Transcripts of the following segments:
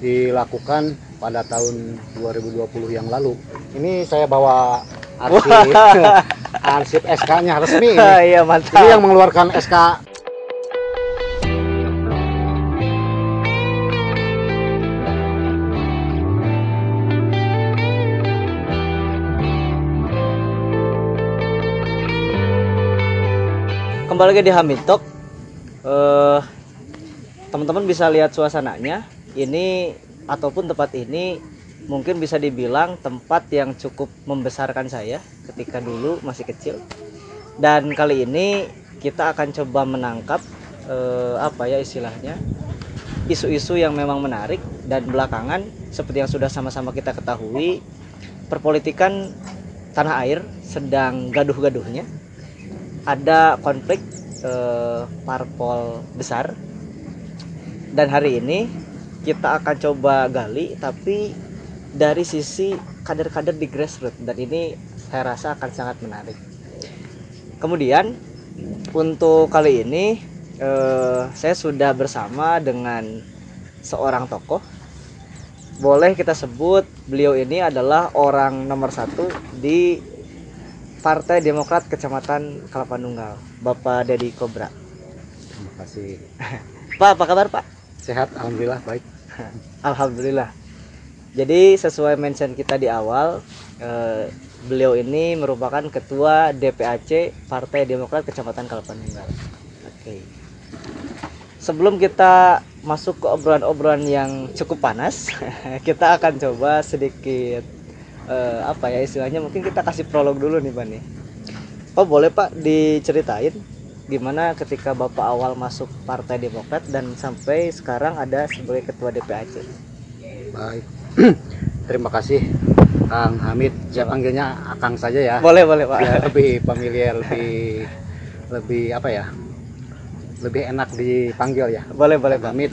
dilakukan pada tahun 2020 yang lalu. Ini saya bawa arsip arsip SK-nya resmi iya mantap. Ini yang mengeluarkan SK Kembali lagi di Hamid Talk. Eh, teman-teman bisa lihat suasananya. Ini ataupun tempat ini mungkin bisa dibilang tempat yang cukup membesarkan saya ketika dulu masih kecil. Dan kali ini kita akan coba menangkap eh, apa ya istilahnya isu-isu yang memang menarik dan belakangan seperti yang sudah sama-sama kita ketahui perpolitikan tanah air sedang gaduh-gaduhnya ada konflik eh, parpol besar dan hari ini kita akan coba gali tapi dari sisi kader-kader di grassroots dan ini saya rasa akan sangat menarik kemudian untuk kali ini eh, saya sudah bersama dengan seorang tokoh boleh kita sebut beliau ini adalah orang nomor satu di Partai Demokrat Kecamatan Kelapa Nunggal, Bapak Dedi Kobra. Terima kasih. Pak, apa kabar Pak? Sehat, alhamdulillah baik. Alhamdulillah. Jadi sesuai mention kita di awal, eh, beliau ini merupakan Ketua DPAC Partai Demokrat Kecamatan Kelapa Nunggal. Oke. Sebelum kita masuk ke obrolan-obrolan yang cukup panas, kita akan coba sedikit eh, apa ya istilahnya mungkin kita kasih prolog dulu nih Pak nih. Oh boleh Pak diceritain gimana ketika Bapak awal masuk Partai Demokrat dan sampai sekarang ada sebagai Ketua DPAC. Baik. Terima kasih Kang Hamid. Saya panggilnya Akang saja ya. Boleh boleh Pak. Biar lebih familiar, lebih lebih apa ya? Lebih enak dipanggil ya. Boleh boleh Kang Pak. Hamid.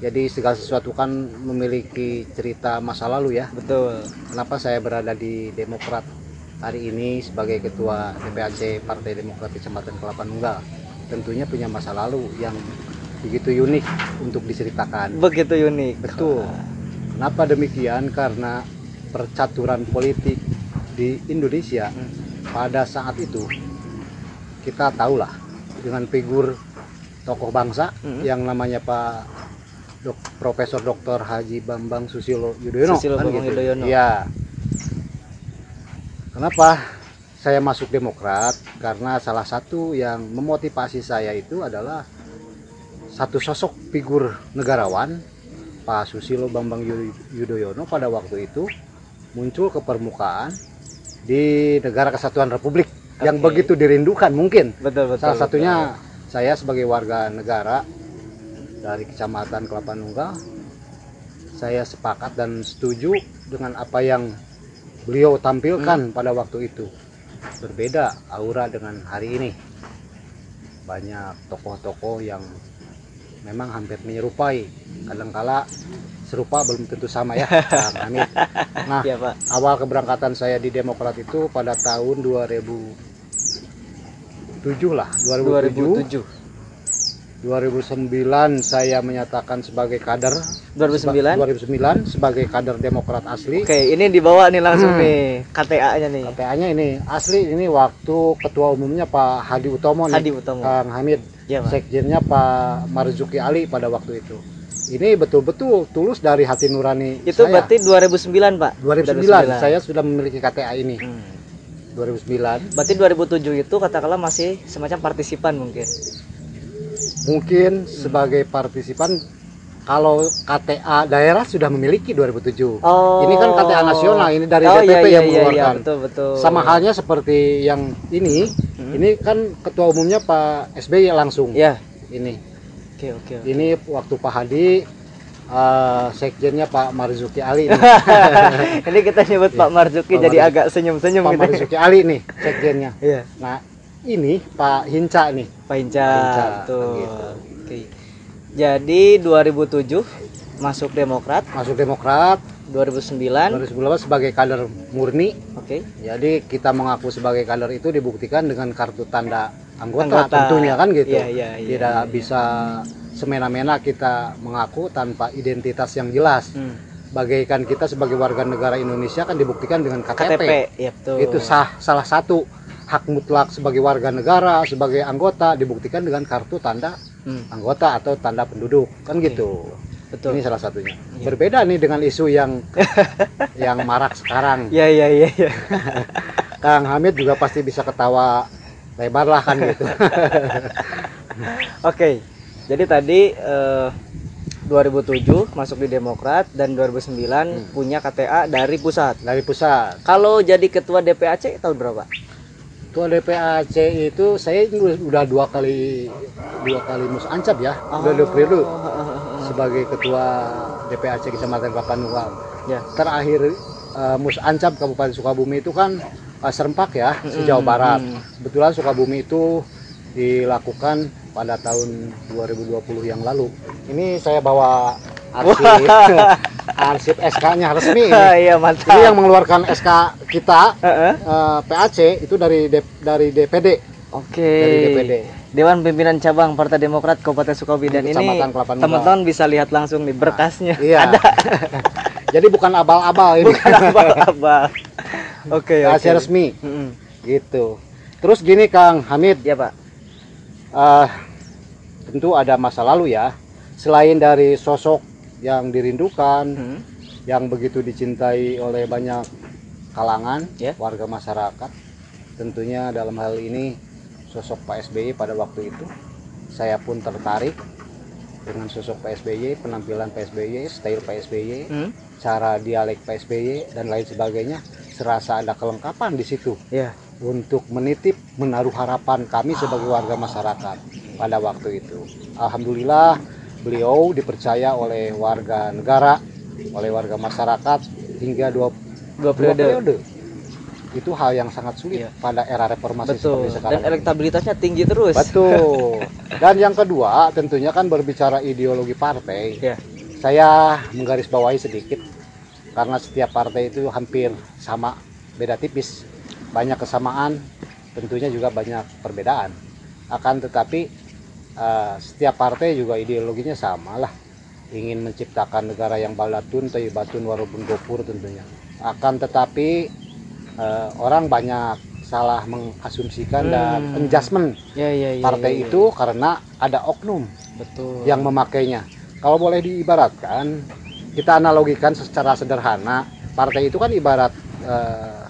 Jadi segala sesuatu kan memiliki cerita masa lalu ya. Betul. Kenapa saya berada di Demokrat hari ini sebagai Ketua DPAC Partai Demokrat Kecamatan Kelapa Nunggal? Tentunya punya masa lalu yang begitu unik untuk diceritakan. Begitu unik. Betul. Kenapa demikian? Karena percaturan politik di Indonesia Hmm. pada saat itu kita tahulah dengan figur tokoh bangsa Hmm. yang namanya Pak Dok, Profesor Dr. Haji Bambang Susilo Yudhoyono. Susilo Bambang Yudhoyono. Iya. Kenapa saya masuk Demokrat? Karena salah satu yang memotivasi saya itu adalah satu sosok figur negarawan Pak Susilo Bambang Yu- Yudhoyono pada waktu itu muncul ke permukaan di negara kesatuan Republik yang Oke. begitu dirindukan mungkin Betul betul. salah satunya saya sebagai warga negara dari Kecamatan Kelapa Nunggal saya sepakat dan setuju dengan apa yang beliau tampilkan pada waktu itu berbeda aura dengan hari ini banyak tokoh-tokoh yang memang hampir menyerupai kadangkala serupa belum tentu sama ya Kang Hamid. nah Iya Pak. awal keberangkatan saya di Demokrat itu pada tahun 2007 lah 2007 2007. 2009 saya menyatakan sebagai kader 2009. 2009 sebagai kader Demokrat asli Oke, ini dibawa nih langsung Hmm. nih KTA-nya nih. KTA-nya ini asli ini waktu ketua umumnya Pak Hadi Utomo nih Hadi Utomo. Kang Hamid Pak. sekjennya Pak Marzuki Ali pada waktu itu ini betul-betul tulus dari hati nurani Itu saya berarti 2009, Pak. 2009 saya sudah memiliki KTA ini Hmm. 2009 Berarti 2007 itu katakanlah masih semacam partisipan mungkin. Mungkin sebagai partisipan kalau KTA daerah sudah memiliki 2007 Oh. ini kan KTA nasional ini dari oh, DPP iya, iya, yang iya, mengeluarkan Iya, betul, betul. sama halnya seperti yang ini Hmm. ini kan ketua umumnya Pak SBY langsung Ya. ini Oke, oke. oke. ini waktu Pak Hadi eh, sekjennya Pak Marzuki Ali nih. ini kita nyebut Pak Marzuki Pak jadi Marzuki. agak senyum-senyum Pak gitu. Marzuki Ali nih sekjennya Iya. nah ini Pak Hinca nih Pak Hinca, Hinca, betul. gitu. Oke. Jadi 2007 masuk Demokrat, masuk Demokrat 2009. 2019 sebagai kader murni Oke. Jadi kita mengaku sebagai kader itu dibuktikan dengan kartu tanda anggota, Anggota. tentunya kan gitu. Iya, iya, iya, Tidak iya. bisa semena-mena kita mengaku tanpa identitas yang jelas. Hmm. Bagaikan kita sebagai warga negara Indonesia kan dibuktikan dengan KTP. KTP, ya betul. Itu sah salah satu hak mutlak sebagai warga negara, sebagai anggota dibuktikan dengan kartu tanda Hmm, anggota atau tanda penduduk. Kan Oke. gitu. betul. Ini salah satunya. Iya. Berbeda nih dengan isu yang yang marak sekarang. Ya ya ya ya. Kang Hamid juga pasti bisa ketawa lebar lah kan gitu. Oke. Jadi tadi eh, 2007 masuk di Demokrat dan 2009 punya KTA dari pusat. Dari pusat. Kalau jadi ketua DPAC tahun berapa? Ketua DPAC itu saya ini udah dua kali dua kali mus ancap ya, udah dua periode sebagai ketua DPAC Kecamatan Kelapa Nunggal. Ya. Terakhir eh, mus ancap Kabupaten Sukabumi itu kan eh, serempak ya, sejauh Mm, barat. mm. Kebetulan Sukabumi itu dilakukan pada tahun 2020 yang lalu. Ini saya bawa arsip, arsip SK-nya resmi ini. Iya Jadi mantap. yang mengeluarkan SK kita Heeh. eh, PAC itu dari D- dari DPD Oke. dari DPD. Dewan Pimpinan Cabang Partai Demokrat Kabupaten Sukabumi dan ini teman-teman bisa lihat langsung nih berkasnya. Iya. Ada Jadi bukan abal-abal ini. apa-apa. Oke, oke. Rahasia resmi Mm-mm. gitu. Terus gini Kang Hamid, Ya, Pak. eh, tentu ada masa lalu ya. Selain dari sosok yang dirindukan, Hmm. yang begitu dicintai oleh banyak kalangan Ya. warga masyarakat, tentunya dalam hal ini sosok Pak SBY pada waktu itu, saya pun tertarik dengan sosok Pak SBY, penampilan Pak SBY, style Pak SBY, Hmm? cara dialek Pak SBY dan lain sebagainya. Serasa ada kelengkapan di situ Ya. untuk menitip menaruh harapan kami sebagai warga masyarakat pada waktu itu. Alhamdulillah beliau dipercaya oleh warga negara, oleh warga masyarakat hingga dua, Dua dua periode. periode. Itu hal yang sangat sulit Iya. pada era reformasi Betul. seperti sekarang. Dan elektabilitasnya tinggi terus. Betul. Dan yang kedua tentunya kan berbicara ideologi partai. Ya. Saya menggarisbawahi sedikit karena setiap partai itu hampir sama, beda tipis. Banyak kesamaan, tentunya juga banyak perbedaan. Akan tetapi eh, setiap partai juga ideologinya sama lah. Ingin menciptakan negara yang balatun, batun, walaupun gopur tentunya. Akan tetapi eh, orang banyak salah mengasumsikan dan Hmm. adjustment Ya, ya, ya. partai ya, ya. itu karena ada oknum betul. yang memakainya. Kalau boleh diibaratkan, kita analogikan secara sederhana, partai itu kan ibarat eh,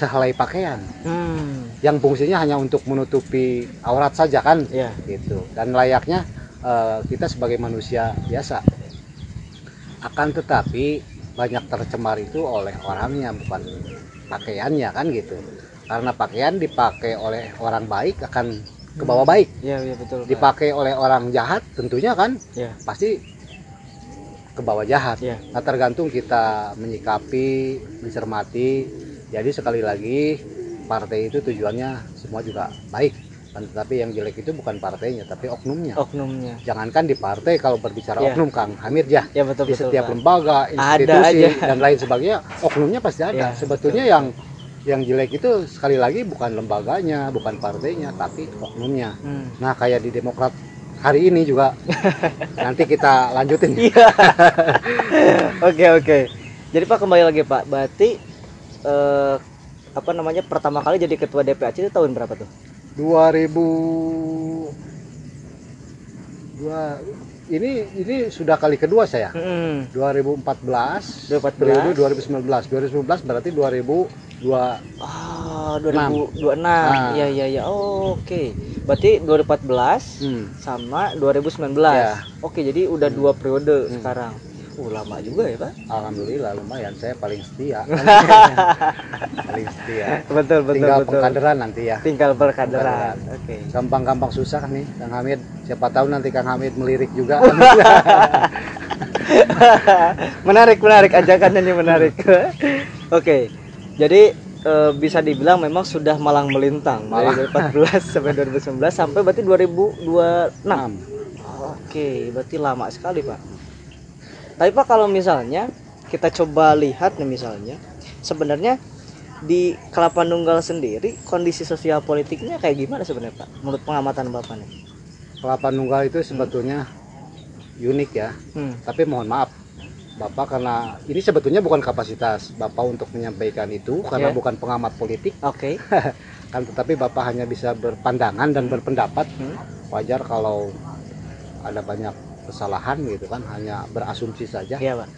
sehelai pakaian Hmm. yang fungsinya hanya untuk menutupi aurat saja kan, Ya. gitu. Dan layaknya eh, kita sebagai manusia biasa. Akan tetapi banyak tercemar itu oleh orangnya bukan pakaiannya kan gitu. Karena pakaian dipakai oleh orang baik akan ke bawah baik Ya, ya betul. Pak. dipakai oleh orang jahat tentunya kan Ya. pasti ke bawah jahat. Ya. Nah, tergantung kita menyikapi, mencermati. Jadi sekali lagi partai itu tujuannya semua juga baik. Tetapi yang jelek itu bukan partainya, tapi oknumnya. Oknumnya. Jangankan di partai kalau berbicara Ya. oknum Kang Hamid ya Ya betul di betul. setiap Pak. lembaga, institusi dan lain sebagainya, oknumnya pasti Ya, ada. Sebetulnya betul. yang yang jelek itu sekali lagi bukan lembaganya, bukan partainya, tapi oknumnya. Hmm. Nah, kayak di Demokrat hari ini juga. Nanti kita lanjutin. Iya. Oke oke. Jadi Pak kembali lagi Pak. Berarti eh, apa namanya pertama kali jadi ketua DPAC itu tahun berapa tuh? 2000 dua ini ini sudah kali kedua saya. Hmm. 2014, 2014. periode 2019. 2019 berarti 2002 Ah, 2026. Iya iya iya. Oh, Oke. Berarti 2014 hmm. sama 2019. Ya. Oke, jadi udah dua periode Hmm. sekarang. Uh, lama juga ya, Pak? Alhamdulillah lumayan saya paling setia. paling setia. Betul, betul, Tinggal betul. pengkaderan nanti ya. Tinggal berkaderan. Oke. Gampang-gampang susah nih Kang Hamid. Siapa tahu nanti Kang Hamid melirik juga. menarik menarik ajakannya ini menarik oke jadi eh, bisa dibilang memang sudah malang melintang Malang. dari 2014 sampai 2019 sampai berarti 2026 Enam. oke berarti lama sekali pak tapi pak kalau misalnya kita coba lihat nih misalnya sebenarnya di Kelapa Nunggal sendiri kondisi sosial politiknya kayak gimana sebenarnya pak menurut pengamatan bapak nih Kelapa Nunggal itu sebetulnya unik ya. Hmm. Tapi mohon maaf, Bapak karena ini sebetulnya bukan kapasitas Bapak untuk menyampaikan itu karena bukan pengamat politik Oke. kan tetapi Bapak hanya bisa berpandangan dan berpendapat. Hmm. Wajar kalau ada banyak kesalahan gitu kan hanya berasumsi saja Iya, Pak.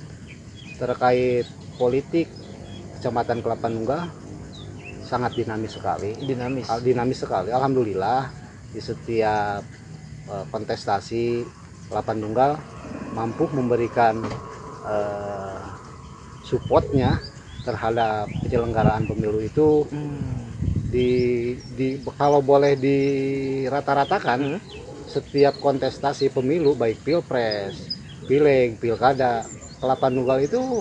terkait politik Kecamatan Kelapa Nunggal sangat dinamis sekali. Dinamis. Al- dinamis sekali. Alhamdulillah di setiap eh, kontestasi Kelapa Nunggal mampu memberikan eh, supportnya terhadap penyelenggaraan pemilu itu Hmm. di, di kalau boleh dirata-ratakan Hmm. Setiap kontestasi pemilu baik pilpres, pileg, pilkada, Kelapa Nunggal itu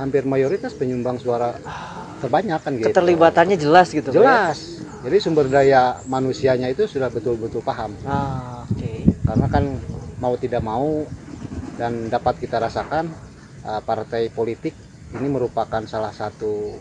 hampir mayoritas penyumbang suara terbanyak kan gitu. Keterlibatannya jelas gitu, ya? Jelas. Jadi sumber daya manusianya itu sudah betul-betul paham. Ah, oke. Karena kan mau tidak mau dan dapat kita rasakan uh, partai politik ini merupakan salah satu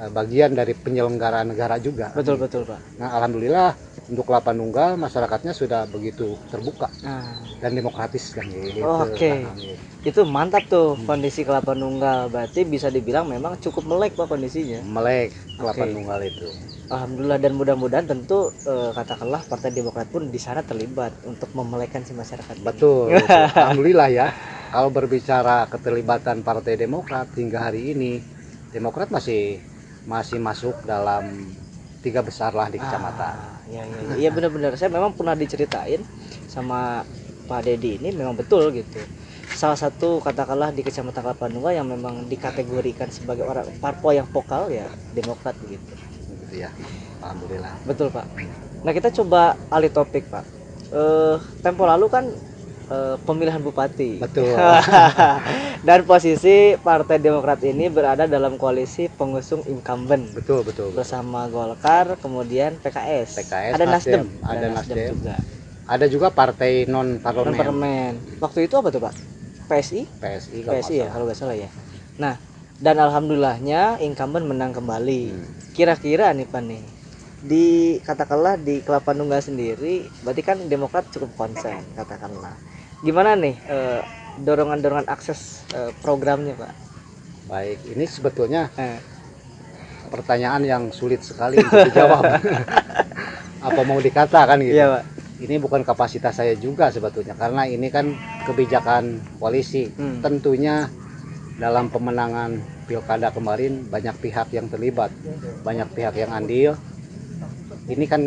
uh, bagian dari penyelenggaraan negara juga. Betul, betul, Pak. Nah, alhamdulillah untuk Kelapa Nunggal masyarakatnya sudah begitu terbuka Nah, dan demokratis kan gitu. Oh, oke. Hamid. itu mantap tuh kondisi kelapa nunggal. Berarti bisa dibilang memang cukup melek Pak kondisinya. Melek Kelapa Oke. Nunggal itu. Alhamdulillah dan mudah-mudahan tentu eh, katakanlah Partai Demokrat pun di sana terlibat untuk memelekkan si masyarakat. Betul. betul. Alhamdulillah ya. Kalau berbicara keterlibatan Partai Demokrat hingga hari ini, Demokrat masih masih masuk dalam tiga besar lah di kecamatan. Ah, iya iya iya. Iya benar-benar saya memang pernah diceritain sama Pak Dedi ini memang betul gitu. Salah satu katakanlah di Kecamatan Kelapa Nunggal yang memang dikategorikan sebagai orang parpol yang vokal ya Demokrat begitu. Gitu ya. Alhamdulillah. Betul Pak. Nah kita coba alih topik Pak. Eh tempo lalu kan eh, pemilihan bupati. Betul. Dan posisi Partai Demokrat ini berada dalam koalisi pengusung incumbent betul betul. betul. bersama Golkar, kemudian PKS. PKS, ada Nasdem, ada Nasdem. juga. Ada juga partai non Non parlemen parlemen. Waktu itu apa tuh Pak? PSI? PSI kalau PSI ya kalau nggak salah ya. Nah dan alhamdulillahnya incumbent menang kembali. Hmm. Kira-kira nih Pak nih di katakanlah di Kelapa Nunggal sendiri, berarti kan Demokrat cukup konsen katakanlah. Gimana nih eh, dorongan-dorongan akses eh, programnya Pak? Baik, ini sebetulnya Eh, pertanyaan yang sulit sekali untuk dijawab. Apa mau dikatakan gitu? iya Pak. Ini bukan kapasitas saya juga sebetulnya karena ini kan kebijakan koalisi. Hmm. Tentunya dalam pemenangan pilkada kemarin banyak pihak yang terlibat, banyak pihak yang andil. Ini kan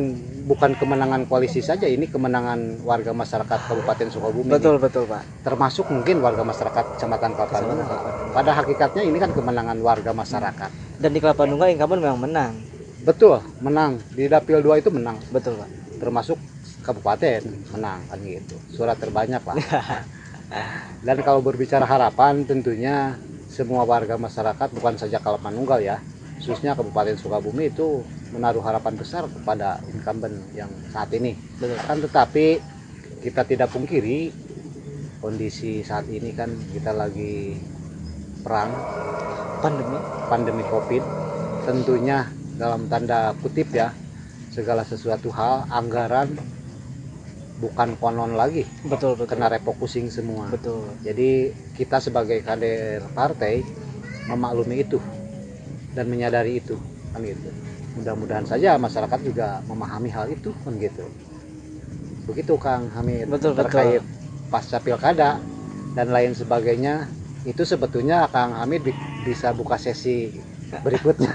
bukan kemenangan koalisi saja, ini kemenangan warga masyarakat Kabupaten Sukabumi. Betul betul Pak. Termasuk mungkin warga masyarakat Kecamatan Kelapa. Pada hakikatnya ini kan kemenangan warga masyarakat. Dan di Kelapa Nunggal incumbent memang menang. Betul, menang. Di Dapil 2 itu menang. Betul Pak. termasuk kabupaten menang kan gitu surat terbanyak lah dan kalau berbicara harapan tentunya semua warga masyarakat bukan saja Kelapa Nunggal ya khususnya Kabupaten Sukabumi itu menaruh harapan besar kepada incumbent yang saat ini Betul. kan tetapi kita tidak pungkiri kondisi saat ini kan kita lagi perang Pandemi. pandemi covid tentunya dalam tanda kutip ya segala sesuatu hal anggaran bukan konon lagi Betul betul. kena refocusing semua Betul. jadi kita sebagai kader partai memaklumi itu dan menyadari itu. Kan gitu. Mudah-mudahan saja masyarakat juga memahami hal itu kan gitu. Begitu Kang Hamid. Betul, betul. terkait pasca pilkada dan lain sebagainya itu sebetulnya Kang Hamid bi- bisa buka sesi berikutnya.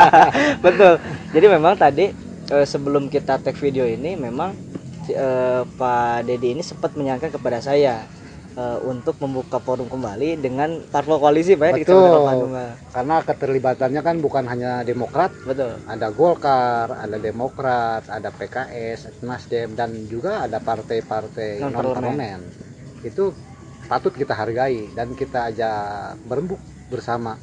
Betul. Jadi memang tadi eh, sebelum kita take video ini memang eh, Pak Dedi ini sempat menyarankan kepada saya eh, untuk membuka forum kembali dengan parpol koalisi Pak ya, di. Kecamatan Nunggal. karena keterlibatannya kan bukan hanya Demokrat Betul. ada Golkar, ada Demokrat, ada PKS, Nasdem dan juga ada partai-partai non parlemen. Itu patut kita hargai dan kita ajak berembuk bersama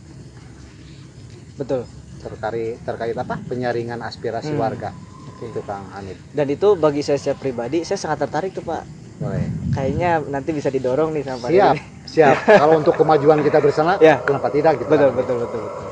Betul. terkait terkait apa? penyaringan aspirasi Hmm. warga. Oke. Itu Kang Hanif. Dan itu bagi saya secara pribadi saya sangat tertarik tuh Pak. Boleh. Kayaknya nanti bisa didorong nih sama Pak Siap, Dedi. siap. Kalau untuk kemajuan kita bersama, Ya. kenapa tidak gitu. Betul betul betul betul.